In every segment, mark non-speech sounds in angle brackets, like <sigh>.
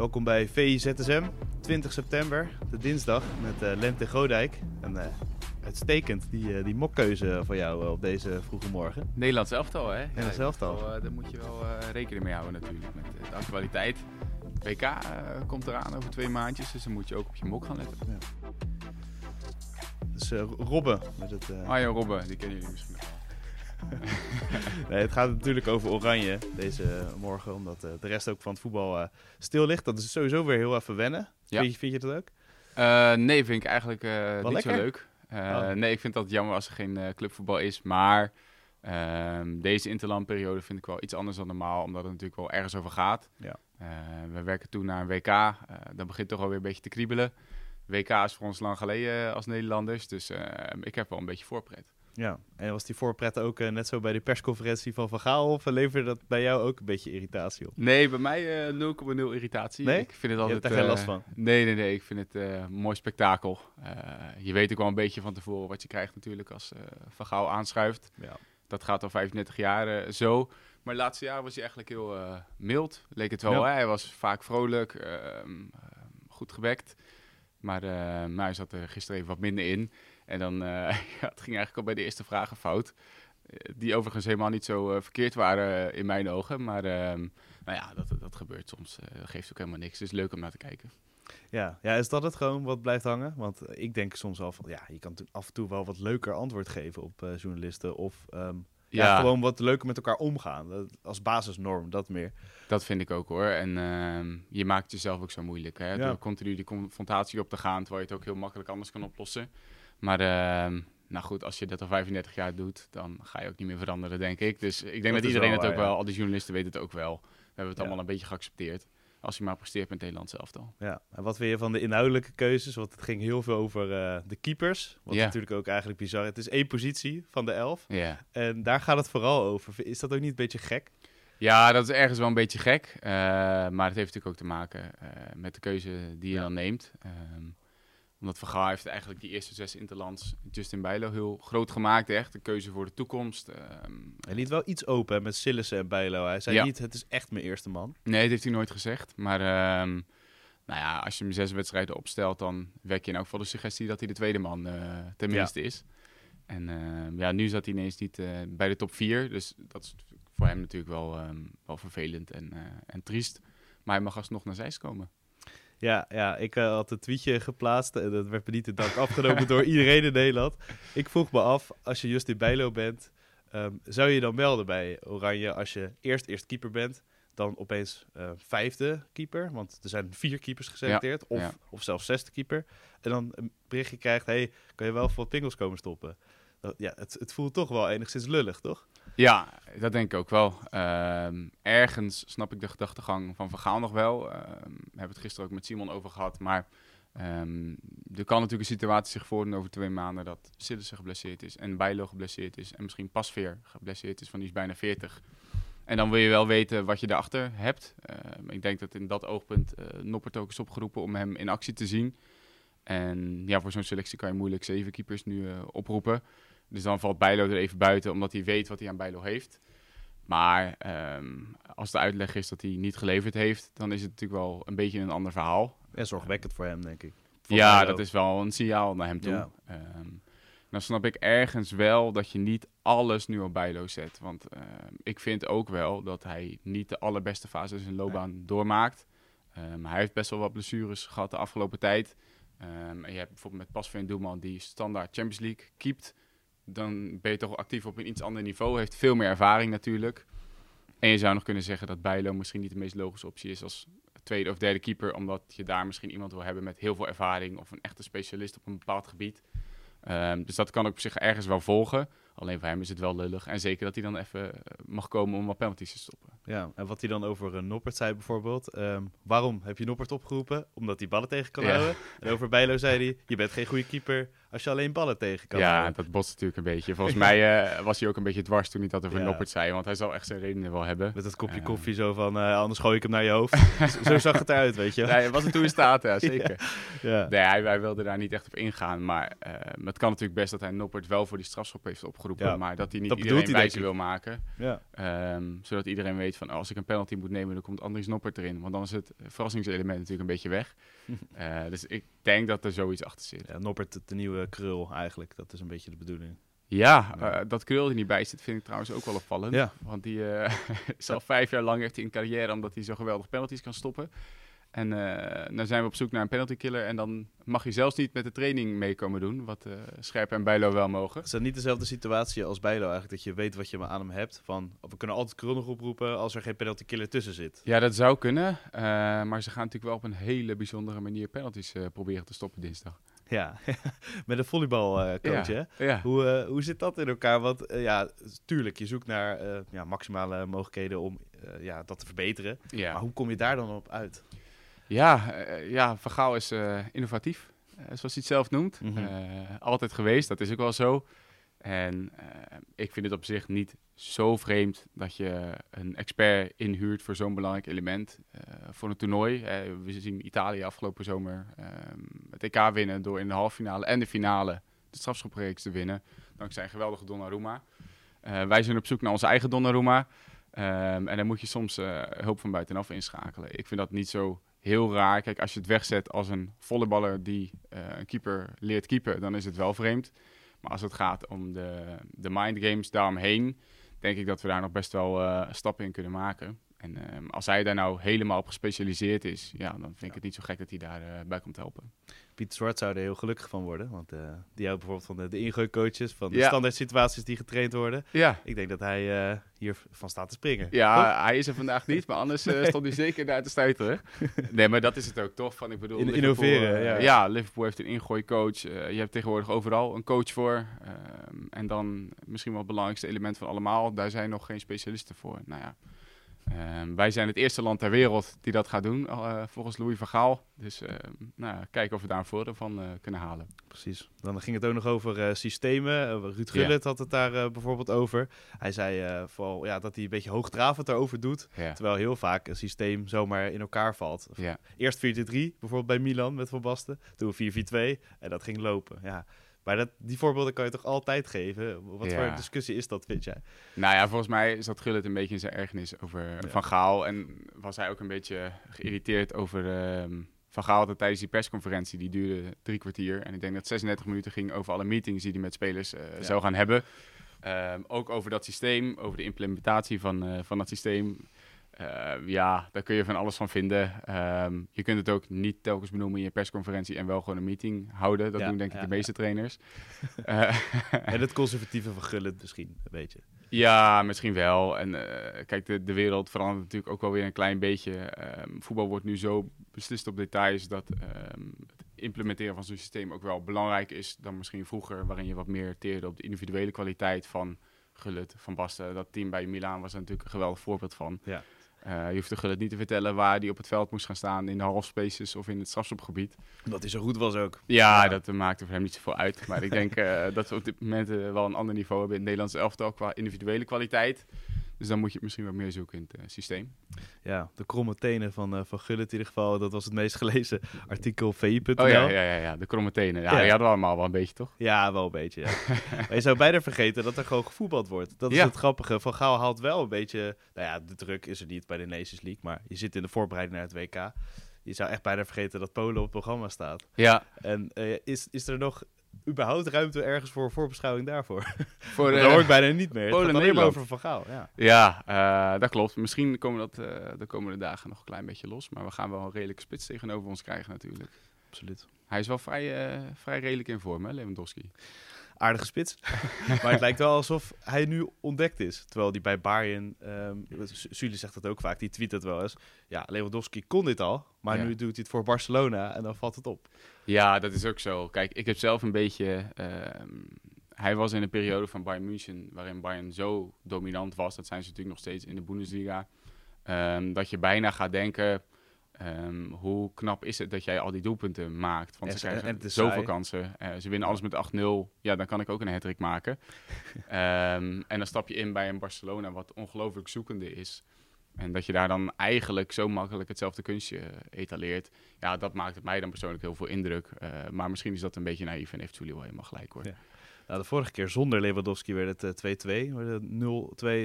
Welkom bij VIZSM, 20 september, de dinsdag met uh, Lente Godijk. En uh, uitstekend, die, uh, die mokkeuze van jou op deze vroege morgen. Nederlands elftal, hè? Nederlands ja, elftal. Wel, daar moet je wel rekening mee houden natuurlijk, met de actualiteit. WK komt eraan over twee maandjes, dus dan moet je ook op je mok gaan letten. Ja. Dus Robben met het... Ah ja, Robben, die kennen jullie misschien nog <laughs> nee, het gaat natuurlijk over Oranje deze morgen, omdat uh, de rest ook van het voetbal uh, stil ligt. Dat is sowieso weer heel even wennen. Ja. Vind, je, vind je dat ook? Uh, nee, vind ik eigenlijk niet lekker? zo leuk. Oh. Nee, ik vind dat jammer als er geen clubvoetbal is. Maar ehm, deze interlandperiode vind ik wel iets anders dan normaal, omdat het natuurlijk wel ergens over gaat. Ja. we werken toen naar een WK. dan begint toch alweer een beetje te kriebelen. WK is voor ons lang geleden als Nederlanders, dus ik heb wel een beetje voorpret. Ja, en was die voorpret ook uh, net zo bij de persconferentie van Van Gaal? Of leverde dat bij jou ook een beetje irritatie op? Nee, bij mij uh, eh, 0,0 irritatie. Nee? Ik vind het altijd, je hebt er geen last van? Nee, nee, nee. Ik vind het een mooi spektakel. je weet ook wel een beetje van tevoren wat je krijgt natuurlijk als Van Gaal aanschuift. Ja. Dat gaat al 35 jaar zo. Maar de laatste jaren was hij eigenlijk heel mild. Leek het wel. Hij was vaak vrolijk, ehm, goed gewekt. Maar, maar hij zat er gisteren even wat minder in. En dan, uh, <laughs> ja, het ging eigenlijk al bij de eerste vragen fout. Eh, die overigens helemaal niet zo uh, verkeerd waren in mijn ogen. Maar ehm, nou ja, dat, dat gebeurt soms. dat geeft ook helemaal niks. Het is leuk om naar te kijken. Ja, ja, is dat het gewoon wat blijft hangen? Want ik denk soms al van, ja, je kan af en toe wel wat leuker antwoord geven op journalisten. Of um, ja. ja. gewoon wat leuker met elkaar omgaan. Dat, als basisnorm, dat meer. Dat vind ik ook hoor. En uh, je maakt jezelf ook zo moeilijk. Hè? Door continu die confrontatie op te gaan, terwijl je het ook heel makkelijk anders kan oplossen. Maar uh, nou goed, als je dat al 35 jaar doet, dan ga je ook niet meer veranderen, denk ik. Dus ik denk dat, iedereen het ook wel, al die journalisten weten het ook wel. We hebben het allemaal een beetje geaccepteerd. Als je maar presteert met Nederland zelf dan. Ja, en wat vind je van de inhoudelijke keuzes? Want het ging heel veel over uh, de keepers. Wat natuurlijk ook eigenlijk bizar Het is één positie van de elf. Ja. En daar gaat het vooral over. Is dat ook niet een beetje gek? Ja, dat is ergens wel een beetje gek. Uh, maar het heeft natuurlijk ook te maken uh, met de keuze die je dan neemt. Ehm, omdat Van Gaal heeft eigenlijk die eerste zes interlands Justin Bijlo heel groot gemaakt. Echt een keuze voor de toekomst. Um, hij liet wel iets open met Sillissen en Bijlo. Hij zei niet, het is echt mijn eerste man. Nee, dat heeft hij nooit gezegd. Maar um, nou ja, als je hem zes wedstrijden opstelt, dan wek je in elk geval de suggestie dat hij de tweede man uh, tenminste is. En uh, ja, nu zat hij ineens niet uh, bij de top vier. Dus dat is voor hem natuurlijk wel, um, wel vervelend en, en triest. Maar hij mag alsnog naar Zeist komen. Ja, ja ik uh, had een tweetje geplaatst en dat werd me niet de dank afgenomen door iedereen in Nederland. Ik vroeg me af, als je Justin Bijlo bent, um, zou je dan melden bij Oranje als je eerst eerst keeper bent, dan opeens uh, vijfde keeper, want er zijn vier keepers geselecteerd, of, of zelfs zesde keeper, en dan een berichtje krijgt, hey, kan je wel voor pingels komen stoppen? Ja, het, het voelt toch wel enigszins lullig, toch? Ja, dat denk ik ook wel. Ehm, ergens snap ik de gedachtegang van Vergaal nog wel. Um, we hebben het gisteren ook met Simon over gehad. Maar um, er kan natuurlijk een situatie zich voordoen over twee maanden dat Sillissen geblesseerd is en Bijlo geblesseerd is en misschien Pasveer geblesseerd is, van die is bijna 40. En dan wil je wel weten wat je erachter hebt. ik denk dat in dat oogpunt uh, Noppert ook is opgeroepen om hem in actie te zien. En ja, voor zo'n selectie kan je moeilijk zeven keepers nu uh, oproepen. Dus dan valt Bijlo er even buiten, omdat hij weet wat hij aan Bijlo heeft. Maar ehm, als de uitleg is dat hij niet geleverd heeft, dan is het natuurlijk wel een beetje een ander verhaal. En zorgwekkend voor hem, denk ik. ja, dat is wel een signaal naar hem toe. Ja. Ehm, dan snap ik ergens wel dat je niet alles nu op Bijlo zet. Want ehm, ik vind ook wel dat hij niet de allerbeste fase in zijn loopbaan doormaakt. hij heeft best wel wat blessures gehad de afgelopen tijd. en je hebt bijvoorbeeld met Pasveer Doelman die standaard Champions League keept dan ben je toch actief op een iets ander niveau. Heeft veel meer ervaring natuurlijk. En je zou nog kunnen zeggen dat Bijlo misschien niet de meest logische optie is als tweede of derde keeper. Omdat je daar misschien iemand wil hebben met heel veel ervaring of een echte specialist op een bepaald gebied. Um, dus dat kan ik op zich ergens wel volgen. Alleen voor hem is het wel lullig. En zeker dat hij dan even eh, mag komen om wat penalties te stoppen. Ja, en wat hij dan over uh, Noppert zei bijvoorbeeld. Um, waarom heb je Noppert opgeroepen? Omdat hij ballen tegen kan houden. En over Bijlo zei hij, je bent geen goede keeper als je alleen ballen tegen kan ja, houden. Ja, dat botst natuurlijk een beetje. <laughs> Volgens mij uh, was hij ook een beetje dwars toen hij dat over ja. Noppert zei. Want hij zal echt zijn redenen wel hebben. Met dat kopje koffie zo van, anders gooi ik hem naar je hoofd. <laughs> zo zag het eruit, weet je. Nee, was het toen in staat, <laughs> ja, zeker. ja. Nee, hij, hij, wilde daar niet echt op ingaan. Maar het kan natuurlijk best dat hij Noppert wel voor die strafschop heeft opgeroepen. Maar dat hij niet dat iedereen wijzer wil maken. Ja. Um, zodat iedereen weet van als ik een penalty moet nemen, dan komt Andries Noppert erin. Want dan is het verrassingselement natuurlijk een beetje weg. uh, <laughs> dus ik denk dat er zoiets achter zit. Ja, Noppert, de nieuwe krul eigenlijk. Dat is een beetje de bedoeling. Ja, uh, dat krul er niet bij zit, vind ik trouwens ook wel opvallend. Ja. Want die uh, is al vijf jaar lang echt in carrière, omdat hij zo geweldig penalties kan stoppen. En uh, dan zijn we op zoek naar een penalty killer. En dan mag je zelfs niet met de training meekomen doen. Wat uh, Scherp en Bijlo wel mogen. Is dat niet dezelfde situatie als Bijlo eigenlijk? Dat je weet wat je aan hem hebt. Van, we kunnen altijd Krul nog oproepen als er geen penalty killer tussen zit. Ja, dat zou kunnen. Uh, maar ze gaan natuurlijk wel op een hele bijzondere manier penalties proberen te stoppen dinsdag. Ja, <laughs> met een volleybalcoach, ja. hè? Ja. Hoe, hoe zit dat in elkaar? Want ja, tuurlijk, je zoekt naar ja, maximale mogelijkheden om ja, dat te verbeteren. Ja. Maar hoe kom je daar dan op uit? Ja, uh, ja Van Gaal is uh, innovatief, uh, zoals hij het zelf noemt. Mm -hmm. altijd geweest, dat is ook wel zo. En ik vind het op zich niet zo vreemd dat je een expert inhuurt voor zo'n belangrijk element voor een toernooi. we zien Italië afgelopen zomer ehm, het EK winnen door in de halve finale en de finale de strafschopreeks te winnen. Dankzij een geweldige Donnarumma. wij zijn op zoek naar onze eigen Donnarumma. Um, en dan moet je soms hulp van buitenaf inschakelen. Ik vind dat niet zo heel raar. Kijk, als je het wegzet als een volleyballer die uh, een keeper leert keeper, dan is het wel vreemd. Maar als het gaat om de, de mind games daaromheen, denk ik dat we daar nog best wel uh, stappen in kunnen maken. En uh, als hij daar nou helemaal op gespecialiseerd is, ja, dan vind ik het niet zo gek dat hij daarbij bij komt helpen. Piet Zwart zou er heel gelukkig van worden. Want uh, die houdt bijvoorbeeld van de, de ingooicoaches, van de ja. standaard situaties die getraind worden. Ja. Ik denk dat hij uh, hier van staat te springen. Ja, hij is er vandaag niet, maar anders <laughs> stond hij zeker daar te stuiteren. nee, maar dat is het ook toch. Van, ik bedoel, In, innoveren, ja. ja. Liverpool heeft een ingooicoach. je hebt tegenwoordig overal een coach voor. Ehm, en dan misschien wel het belangrijkste element van allemaal, daar zijn nog geen specialisten voor. Nou ja. Um, wij zijn het eerste land ter wereld die dat gaat doen, uh, volgens Louis van Gaal. Dus uh, nou, kijken of we daar een voordeel van uh, kunnen halen. Precies. Dan ging het ook nog over systemen. Ruud Gullit had het daar bijvoorbeeld over. Hij zei vooral ja, dat hij een beetje hoogdravend daarover doet. Terwijl heel vaak een systeem zomaar in elkaar valt. Eerst 4-3, bijvoorbeeld bij Milan met Van Basten. Toen 4-4-2 en dat ging lopen. Ja. Maar dat, die voorbeelden kan je toch altijd geven? Wat ja. voor discussie is dat, vind jij? Nou ja, volgens mij zat Gullit een beetje in zijn ergernis over ja. Van Gaal. En was hij ook een beetje geïrriteerd over uh, Van Gaal dat tijdens die persconferentie. Die duurde drie kwartier. En ik denk dat 36 minuten ging over alle meetings die hij met spelers uh, ja. zou gaan hebben. Um, ook over dat systeem, over de implementatie van, uh, van dat systeem. Uh, ja, daar kun je van alles van vinden. Um, je kunt het ook niet telkens benoemen in je persconferentie en wel gewoon een meeting houden. Dat ja, doen denk ik ja, de meeste ja. trainers. <laughs> en het conservatieve van Gullit misschien, een beetje. Ja, misschien wel. En uh, kijk, de, de wereld verandert natuurlijk ook wel weer een klein beetje. Um, voetbal wordt nu zo beslist op details dat um, het implementeren van zo'n systeem ook wel belangrijk is dan misschien vroeger, waarin je wat meer teerde op de individuele kwaliteit van Gullit, Van Basten. Dat team bij Milaan was er natuurlijk een geweldig voorbeeld van. Ja. Uh, je hoeft de Gullit niet te vertellen waar hij op het veld moest gaan staan. In de half spaces of in het strafschopgebied. Dat hij zo goed was ook. Ja, ja. dat maakte voor hem niet zoveel uit. Maar ik denk uh, <laughs> dat we op dit moment wel een ander niveau hebben in het Nederlandse elftal qua individuele kwaliteit. Dus dan moet je het misschien wat meer zoeken in het systeem. Ja, de kromme tenen van, van Gullit in ieder geval. Dat was het meest gelezen <laughs> artikel op vi.nl. Oh ja, ja, ja, ja, de kromme tenen. Ja, ja. die hadden we allemaal wel een beetje, toch? Ja, wel een beetje, ja. <laughs> maar je zou bijna vergeten dat er gewoon gevoetbald wordt. Dat is ja. het grappige. Van Gaal haalt wel een beetje... Nou ja, de druk is er niet bij de Nations League. Maar je zit in de voorbereiding naar het WK. Je zou echt bijna vergeten dat Polen op het programma staat. Ja. En uh, is, is er nog überhaupt ruimte ergens voor voorbeschouwing daarvoor? <laughs> Voor, dat hoor ik bijna niet meer. Polen alleen maar over Van Gaal. Ja, ja uh, dat klopt. Misschien komen dat uh, de komende dagen nog een klein beetje los. Maar we gaan wel een redelijke spits tegenover ons krijgen natuurlijk. Absoluut. Hij is wel vrij, uh, vrij redelijk in vorm, hè, Lewandowski. Aardige spits. <laughs> maar het lijkt wel alsof hij nu ontdekt is. Terwijl die bij Bayern, um, Sully zegt dat ook vaak, die tweet het wel eens. Ja, Lewandowski kon dit al, maar ja. nu doet hij het voor Barcelona en dan valt het op. Ja, dat is ook zo. Kijk, ik heb zelf een beetje... Um, hij was in een periode van Bayern München waarin Bayern zo dominant was. Dat zijn ze natuurlijk nog steeds in de Bundesliga. Um, dat je bijna gaat denken... Um, hoe knap is het dat jij al die doelpunten maakt? Want ze krijgen en zoveel saai. kansen. Uh, ze winnen alles met 8-0. Ja, dan kan ik ook een hat maken. um, <laughs> en dan stap je in bij een Barcelona wat ongelooflijk zoekende is. En dat je daar dan eigenlijk zo makkelijk hetzelfde kunstje etaleert. Ja, dat maakt het mij dan persoonlijk heel veel indruk. Uh, maar misschien is dat een beetje naïef en heeft Tully wel helemaal gelijk hoor. Ja. Nou, de vorige keer zonder Lewandowski werd het 2-2. Uh,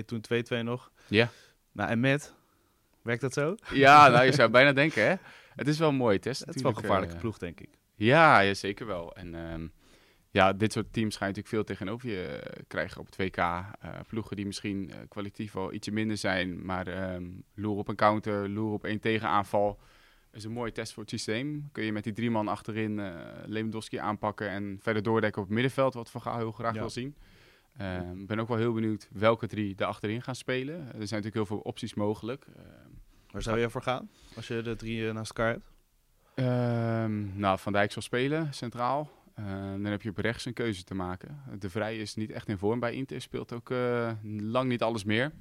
0-2, toen 2-2 nog. Ja. Nou, en met? Werkt dat zo? Ja, nou, je zou bijna denken, hè? Het is wel een mooie test. Het is wel een gevaarlijke uh, ploeg, denk ik. Ja, ja zeker wel. En um, ja, dit soort teams ga je natuurlijk veel tegenover je uh, krijgen op het WK. Uh, ploegen die misschien kwalitatief wel ietsje minder zijn, maar um, loer op een counter, loer op één tegenaanval. is een mooie test voor het systeem. Kun je met die drie man achterin Lewandowski aanpakken en verder doordekken op het middenveld, wat Van Gaal heel graag ja. wil zien. Ik uh, ben ook wel heel benieuwd welke drie er achterin gaan spelen. Er zijn natuurlijk heel veel opties mogelijk. Waar zou je voor gaan als je de drie uh, naast elkaar hebt? Ehm, nou, Van Dijk zal spelen, centraal. dan heb je op rechts een keuze te maken. De Vrij is niet echt in vorm bij Inter. Speelt ook eh, lang niet alles meer.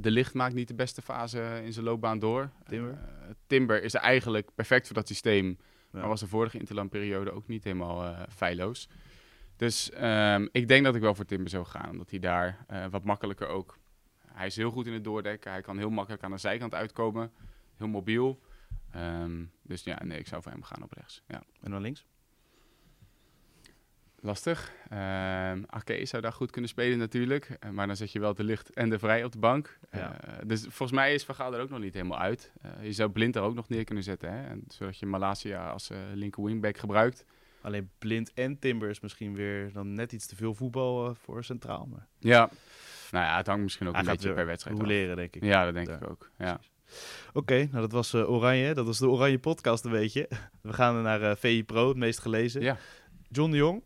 De Licht maakt niet de beste fase in zijn loopbaan door. Timber, Timber is eigenlijk perfect voor dat systeem. Ja. Maar was de vorige interlandperiode ook niet helemaal feilloos. Dus um, ik denk dat ik wel voor Timber zou gaan. Omdat hij daar wat makkelijker ook... Hij is heel goed in het doordekken. Hij kan heel makkelijk aan de zijkant uitkomen. Heel mobiel. Um, dus ja, nee, ik zou voor hem gaan op rechts. Ja. En dan links? Lastig. Um, Ake zou daar goed kunnen spelen natuurlijk. Uh, maar dan zet je wel de licht en de vrij op de bank. Ja. Uh, dus volgens mij is Van Gaal er ook nog niet helemaal uit. Uh, je zou Blind er ook nog neer kunnen zetten. Hè? En, zodat je Malasia als linker wingback gebruikt. Alleen Blind en Timber is misschien weer dan net iets te veel voetbal voor centraal. Maar... Ja, nou ja, het hangt misschien ook een beetje per wedstrijd Hoe leren, denk ik. Ja, dat denk ik ook. Ja. Oké, okay, nou dat was uh, Oranje. Dat was de Oranje podcast een beetje. <laughs> We gaan naar uh, VI Pro, het meest gelezen. Ja. John de Jong,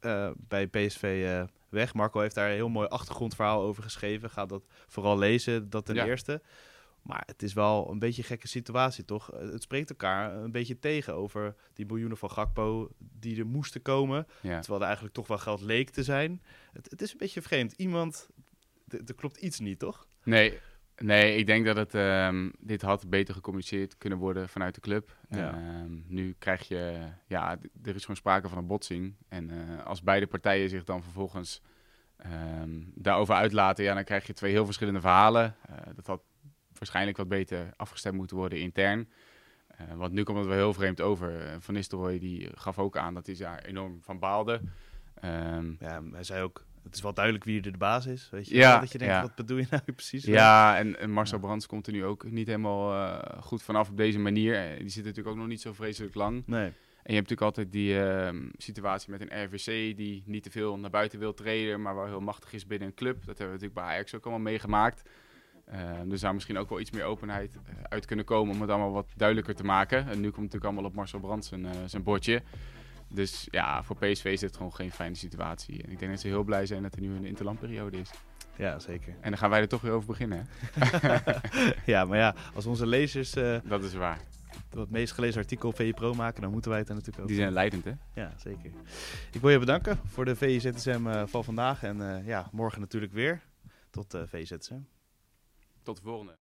uh, bij PSV weg. Marco heeft daar een heel mooi achtergrondverhaal over geschreven. Ga dat vooral lezen, dat ten Ja. eerste. Maar het is wel een beetje een gekke situatie, toch? Het spreekt elkaar een beetje tegen over die miljoenen van Gakpo die er moesten komen. Ja. Terwijl er eigenlijk toch wel geld leek te zijn. Het, het is een beetje vreemd. Iemand, er klopt iets niet, toch? Nee, nee, ik denk dat het, ehm, dit had beter gecommuniceerd kunnen worden vanuit de club. Ja. Ehm, nu krijg je, ja, er is gewoon sprake van een botsing. En eh, als beide partijen zich dan vervolgens ehm, daarover uitlaten, ja, dan krijg je twee heel verschillende verhalen. Eh, dat had waarschijnlijk wat beter afgestemd moeten worden intern. Eh, want nu komt het wel heel vreemd over. Van Nistelrooy die gaf ook aan dat hij daar enorm van baalde. Ehm, Ja, hij zei ook, het is wel duidelijk wie er de baas is. Weet je Ja? Dat je denkt, ja. wat bedoel je nou <laughs> precies? Ja, en, en Marcel Ja. Brands komt er nu ook niet helemaal eh, goed vanaf op deze manier. Eh, Die zit natuurlijk ook nog niet zo vreselijk lang. Nee. En je hebt natuurlijk altijd die ehm, situatie met een RVC die niet te veel naar buiten wil treden, maar wel heel machtig is binnen een club. Dat hebben we natuurlijk bij Ajax ook allemaal meegemaakt. Ehm, er zou misschien ook wel iets meer openheid eh, uit kunnen komen om het allemaal wat duidelijker te maken. En nu komt het natuurlijk allemaal op Marcel Brands zijn, zijn bordje. Dus ja, voor PSV is dit gewoon geen fijne situatie. En ik denk dat ze heel blij zijn dat er nu een interlandperiode is. Ja, zeker. En dan gaan wij er toch weer over beginnen. Hè? <laughs> ja, maar ja, als onze lezers eh Dat is waar. het meest gelezen artikel op VE Pro maken, dan moeten wij het er natuurlijk ook Die zijn leidend, hè? Ja, zeker. Ik wil je bedanken voor de VIZSM eh van vandaag. En eh, ja, morgen natuurlijk weer. Tot VIZSM. Tot de volgende.